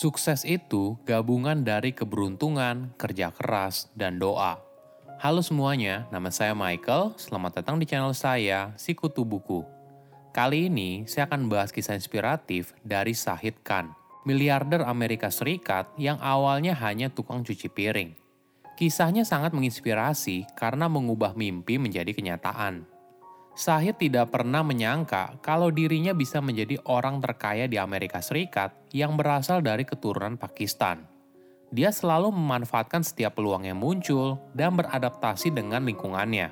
Sukses itu gabungan dari keberuntungan, kerja keras, dan doa. Halo semuanya, nama saya Michael. Selamat datang di channel saya, Sikutu Buku. Kali ini saya akan bahas kisah inspiratif dari Sahid Khan, miliarder Amerika Serikat yang awalnya hanya tukang cuci piring. Kisahnya sangat menginspirasi karena mengubah mimpi menjadi kenyataan. Sahid tidak pernah menyangka kalau dirinya bisa menjadi orang terkaya di Amerika Serikat yang berasal dari keturunan Pakistan. Dia selalu memanfaatkan setiap peluang yang muncul dan beradaptasi dengan lingkungannya.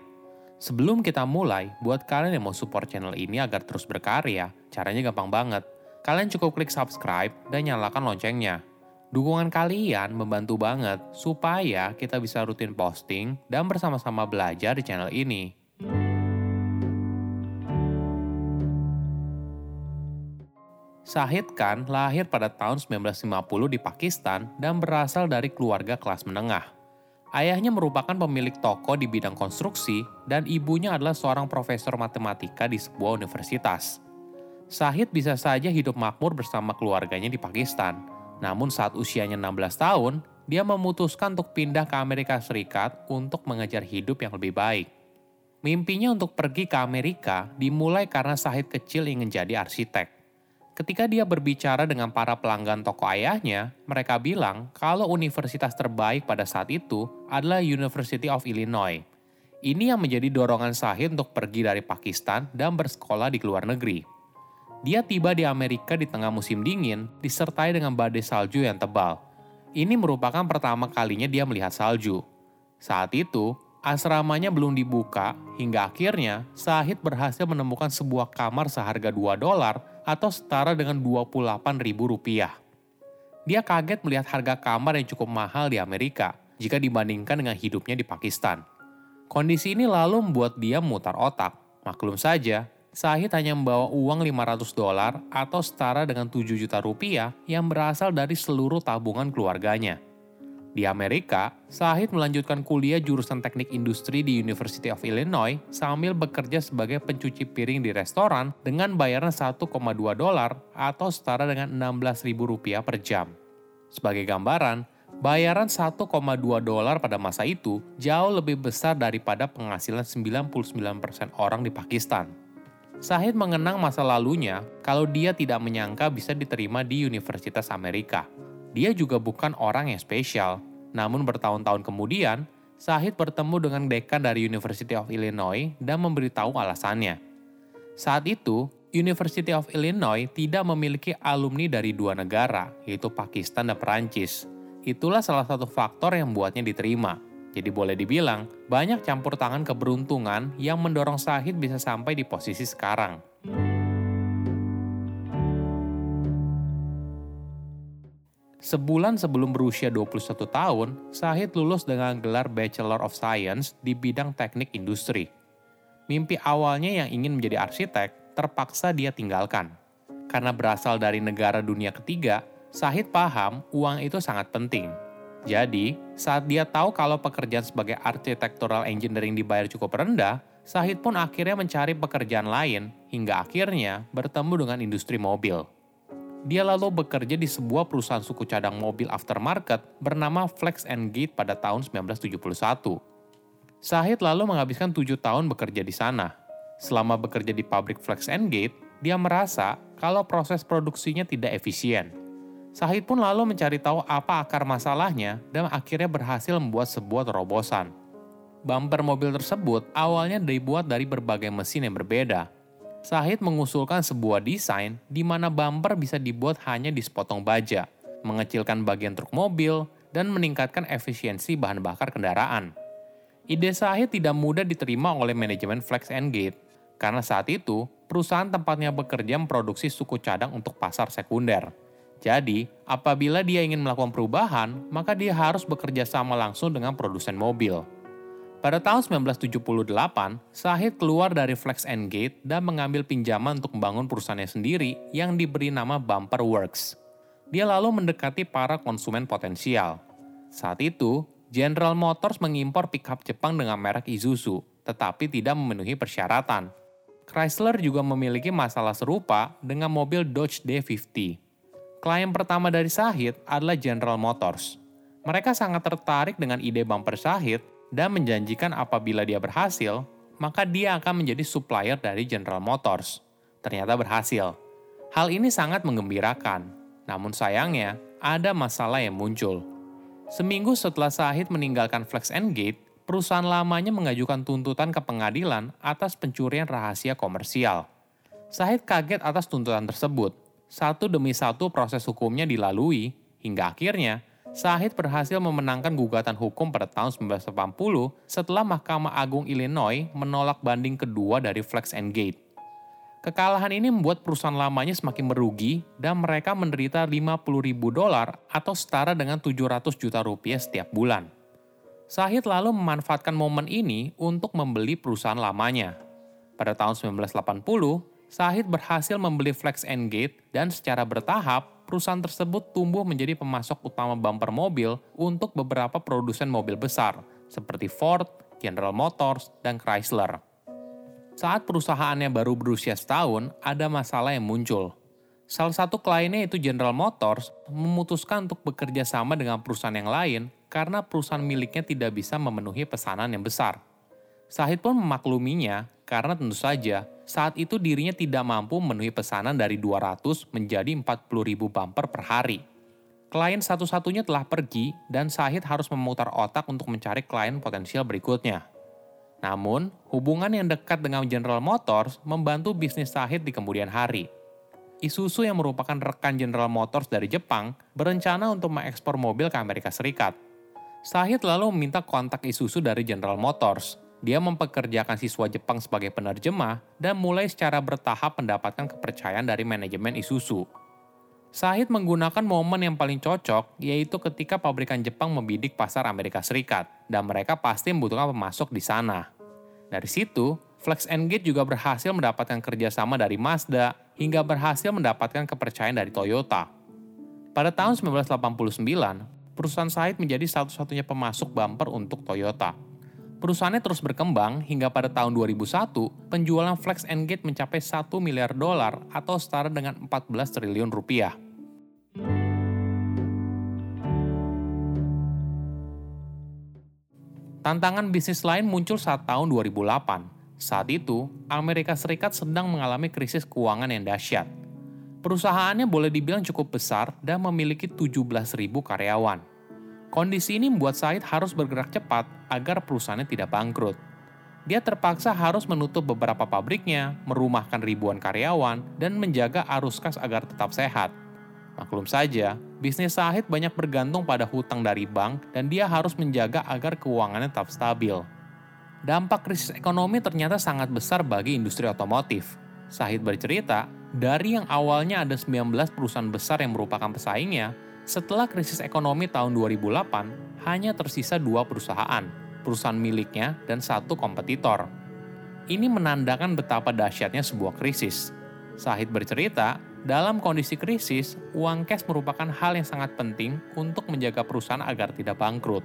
Sebelum kita mulai, buat kalian yang mau support channel ini agar terus berkarya, caranya gampang banget. Kalian cukup klik subscribe dan nyalakan loncengnya. Dukungan kalian membantu banget supaya kita bisa rutin posting dan bersama-sama belajar di channel ini. Sahid Khan lahir pada tahun 1950 di Pakistan dan berasal dari keluarga kelas menengah. Ayahnya merupakan pemilik toko di bidang konstruksi dan ibunya adalah seorang profesor matematika di sebuah universitas. Sahid bisa saja hidup makmur bersama keluarganya di Pakistan. Namun saat usianya 16 tahun, dia memutuskan untuk pindah ke Amerika Serikat untuk mengejar hidup yang lebih baik. Mimpinya untuk pergi ke Amerika dimulai karena Sahid kecil ingin jadi arsitek. Ketika dia berbicara dengan para pelanggan toko ayahnya, mereka bilang kalau universitas terbaik pada saat itu adalah University of Illinois. Ini yang menjadi dorongan Sahid untuk pergi dari Pakistan dan bersekolah di luar negeri. Dia tiba di Amerika di tengah musim dingin, disertai dengan badai salju yang tebal. Ini merupakan pertama kalinya dia melihat salju. Saat itu, asramanya belum dibuka hingga akhirnya Sahid berhasil menemukan sebuah kamar seharga 2 dolar atau setara dengan 28 ribu rupiah. Dia kaget melihat harga kamar yang cukup mahal di Amerika jika dibandingkan dengan hidupnya di Pakistan. Kondisi ini lalu membuat dia memutar otak. Maklum saja, Sahid hanya membawa uang 500 dolar atau setara dengan 7 juta rupiah yang berasal dari seluruh tabungan keluarganya. Di Amerika, Sahid melanjutkan kuliah jurusan teknik industri di University of Illinois sambil bekerja sebagai pencuci piring di restoran dengan bayaran 1,2 dolar atau setara dengan 16 ribu rupiah per jam. Sebagai gambaran, bayaran 1,2 dolar pada masa itu jauh lebih besar daripada penghasilan 99% orang di Pakistan. Sahid mengenang masa lalunya kalau dia tidak menyangka bisa diterima di Universitas Amerika – dia juga bukan orang yang spesial. Namun bertahun-tahun kemudian, Sahid bertemu dengan dekan dari University of Illinois dan memberitahu alasannya. Saat itu, University of Illinois tidak memiliki alumni dari dua negara, yaitu Pakistan dan Perancis. Itulah salah satu faktor yang membuatnya diterima. Jadi boleh dibilang, banyak campur tangan keberuntungan yang mendorong Sahid bisa sampai di posisi sekarang. Sebulan sebelum berusia 21 tahun, Sahid lulus dengan gelar Bachelor of Science di bidang teknik industri. Mimpi awalnya yang ingin menjadi arsitek terpaksa dia tinggalkan. Karena berasal dari negara dunia ketiga, Sahid paham uang itu sangat penting. Jadi, saat dia tahu kalau pekerjaan sebagai architectural engineering dibayar cukup rendah, Sahid pun akhirnya mencari pekerjaan lain hingga akhirnya bertemu dengan industri mobil. Dia lalu bekerja di sebuah perusahaan suku cadang mobil aftermarket bernama Flex and Gate pada tahun 1971. Sahid lalu menghabiskan tujuh tahun bekerja di sana. Selama bekerja di pabrik Flex and Gate, dia merasa kalau proses produksinya tidak efisien. Sahid pun lalu mencari tahu apa akar masalahnya dan akhirnya berhasil membuat sebuah terobosan. bumper mobil tersebut awalnya dibuat dari berbagai mesin yang berbeda. Sahid mengusulkan sebuah desain di mana bumper bisa dibuat hanya di sepotong baja, mengecilkan bagian truk mobil, dan meningkatkan efisiensi bahan bakar kendaraan. Ide Sahid tidak mudah diterima oleh manajemen Flex Gate, karena saat itu perusahaan tempatnya bekerja memproduksi suku cadang untuk pasar sekunder. Jadi, apabila dia ingin melakukan perubahan, maka dia harus bekerja sama langsung dengan produsen mobil. Pada tahun 1978, Sahid keluar dari Flex Gate dan mengambil pinjaman untuk membangun perusahaannya sendiri yang diberi nama Bumper Works. Dia lalu mendekati para konsumen potensial. Saat itu, General Motors mengimpor pickup Jepang dengan merek Isuzu, tetapi tidak memenuhi persyaratan. Chrysler juga memiliki masalah serupa dengan mobil Dodge D50. Klien pertama dari Sahid adalah General Motors. Mereka sangat tertarik dengan ide bumper Sahid dan menjanjikan apabila dia berhasil, maka dia akan menjadi supplier dari General Motors. Ternyata berhasil. Hal ini sangat menggembirakan. Namun sayangnya, ada masalah yang muncul. Seminggu setelah Sahid meninggalkan Flex Gate, perusahaan lamanya mengajukan tuntutan ke pengadilan atas pencurian rahasia komersial. Sahid kaget atas tuntutan tersebut. Satu demi satu proses hukumnya dilalui, hingga akhirnya Sahid berhasil memenangkan gugatan hukum pada tahun 1980 setelah Mahkamah Agung Illinois menolak banding kedua dari Flex and Gate. Kekalahan ini membuat perusahaan lamanya semakin merugi dan mereka menderita 50 ribu dolar atau setara dengan 700 juta rupiah setiap bulan. Sahid lalu memanfaatkan momen ini untuk membeli perusahaan lamanya. Pada tahun 1980, Sahid berhasil membeli Flex and Gate dan secara bertahap perusahaan tersebut tumbuh menjadi pemasok utama bumper mobil untuk beberapa produsen mobil besar, seperti Ford, General Motors, dan Chrysler. Saat perusahaannya baru berusia setahun, ada masalah yang muncul. Salah satu kliennya yaitu General Motors memutuskan untuk bekerja sama dengan perusahaan yang lain karena perusahaan miliknya tidak bisa memenuhi pesanan yang besar. Sahid pun memakluminya karena tentu saja saat itu dirinya tidak mampu memenuhi pesanan dari 200 menjadi 40 ribu bumper per hari. Klien satu-satunya telah pergi dan Sahid harus memutar otak untuk mencari klien potensial berikutnya. Namun, hubungan yang dekat dengan General Motors membantu bisnis Sahid di kemudian hari. Isuzu yang merupakan rekan General Motors dari Jepang berencana untuk mengekspor mobil ke Amerika Serikat. Sahid lalu meminta kontak Isuzu dari General Motors dia mempekerjakan siswa Jepang sebagai penerjemah dan mulai secara bertahap mendapatkan kepercayaan dari manajemen Isuzu. Sahid menggunakan momen yang paling cocok, yaitu ketika pabrikan Jepang membidik pasar Amerika Serikat, dan mereka pasti membutuhkan pemasok di sana. Dari situ, Flex Gate juga berhasil mendapatkan kerjasama dari Mazda, hingga berhasil mendapatkan kepercayaan dari Toyota. Pada tahun 1989, perusahaan Sahid menjadi satu-satunya pemasok bumper untuk Toyota. Perusahaannya terus berkembang hingga pada tahun 2001, penjualan Flex Gate mencapai 1 miliar dolar atau setara dengan 14 triliun rupiah. Tantangan bisnis lain muncul saat tahun 2008. Saat itu, Amerika Serikat sedang mengalami krisis keuangan yang dahsyat. Perusahaannya boleh dibilang cukup besar dan memiliki 17.000 karyawan. Kondisi ini membuat Said harus bergerak cepat agar perusahaannya tidak bangkrut. Dia terpaksa harus menutup beberapa pabriknya, merumahkan ribuan karyawan, dan menjaga arus kas agar tetap sehat. Maklum saja, bisnis Sahid banyak bergantung pada hutang dari bank dan dia harus menjaga agar keuangannya tetap stabil. Dampak krisis ekonomi ternyata sangat besar bagi industri otomotif. Sahid bercerita, dari yang awalnya ada 19 perusahaan besar yang merupakan pesaingnya, setelah krisis ekonomi tahun 2008, hanya tersisa dua perusahaan, perusahaan miliknya dan satu kompetitor. Ini menandakan betapa dahsyatnya sebuah krisis. Sahid bercerita, dalam kondisi krisis, uang cash merupakan hal yang sangat penting untuk menjaga perusahaan agar tidak bangkrut.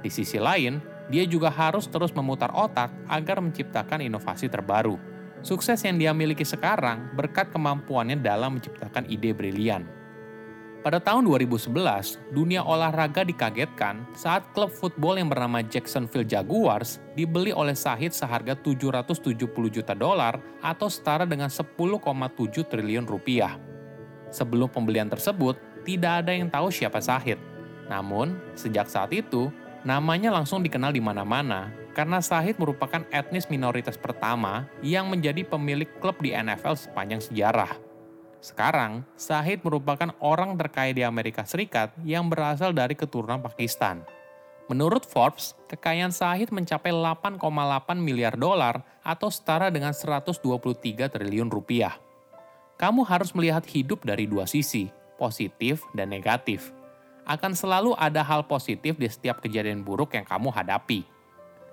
Di sisi lain, dia juga harus terus memutar otak agar menciptakan inovasi terbaru. Sukses yang dia miliki sekarang berkat kemampuannya dalam menciptakan ide brilian. Pada tahun 2011, dunia olahraga dikagetkan saat klub football yang bernama Jacksonville Jaguars dibeli oleh Sahid seharga 770 juta dolar atau setara dengan 10,7 triliun rupiah. Sebelum pembelian tersebut, tidak ada yang tahu siapa Sahid. Namun, sejak saat itu, namanya langsung dikenal di mana-mana karena Sahid merupakan etnis minoritas pertama yang menjadi pemilik klub di NFL sepanjang sejarah. Sekarang, Sahid merupakan orang terkaya di Amerika Serikat yang berasal dari keturunan Pakistan. Menurut Forbes, kekayaan Sahid mencapai 8,8 miliar dolar atau setara dengan 123 triliun rupiah. Kamu harus melihat hidup dari dua sisi, positif dan negatif. Akan selalu ada hal positif di setiap kejadian buruk yang kamu hadapi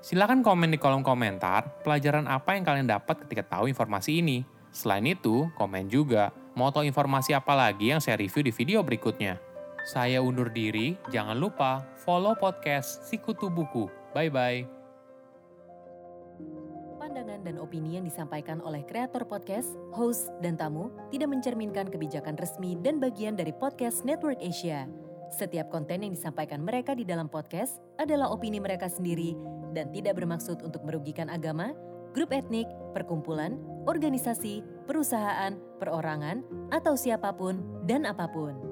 Silahkan komen di kolom komentar pelajaran apa yang kalian dapat ketika tahu informasi ini. Selain itu, komen juga mau tahu informasi apa lagi yang saya review di video berikutnya. Saya undur diri, jangan lupa follow podcast Sikutu Buku. Bye-bye. Pandangan dan opini yang disampaikan oleh kreator podcast, host, dan tamu tidak mencerminkan kebijakan resmi dan bagian dari podcast Network Asia. Setiap konten yang disampaikan mereka di dalam podcast adalah opini mereka sendiri dan tidak bermaksud untuk merugikan agama, grup etnik, perkumpulan, organisasi, perusahaan, perorangan, atau siapa pun dan apa pun.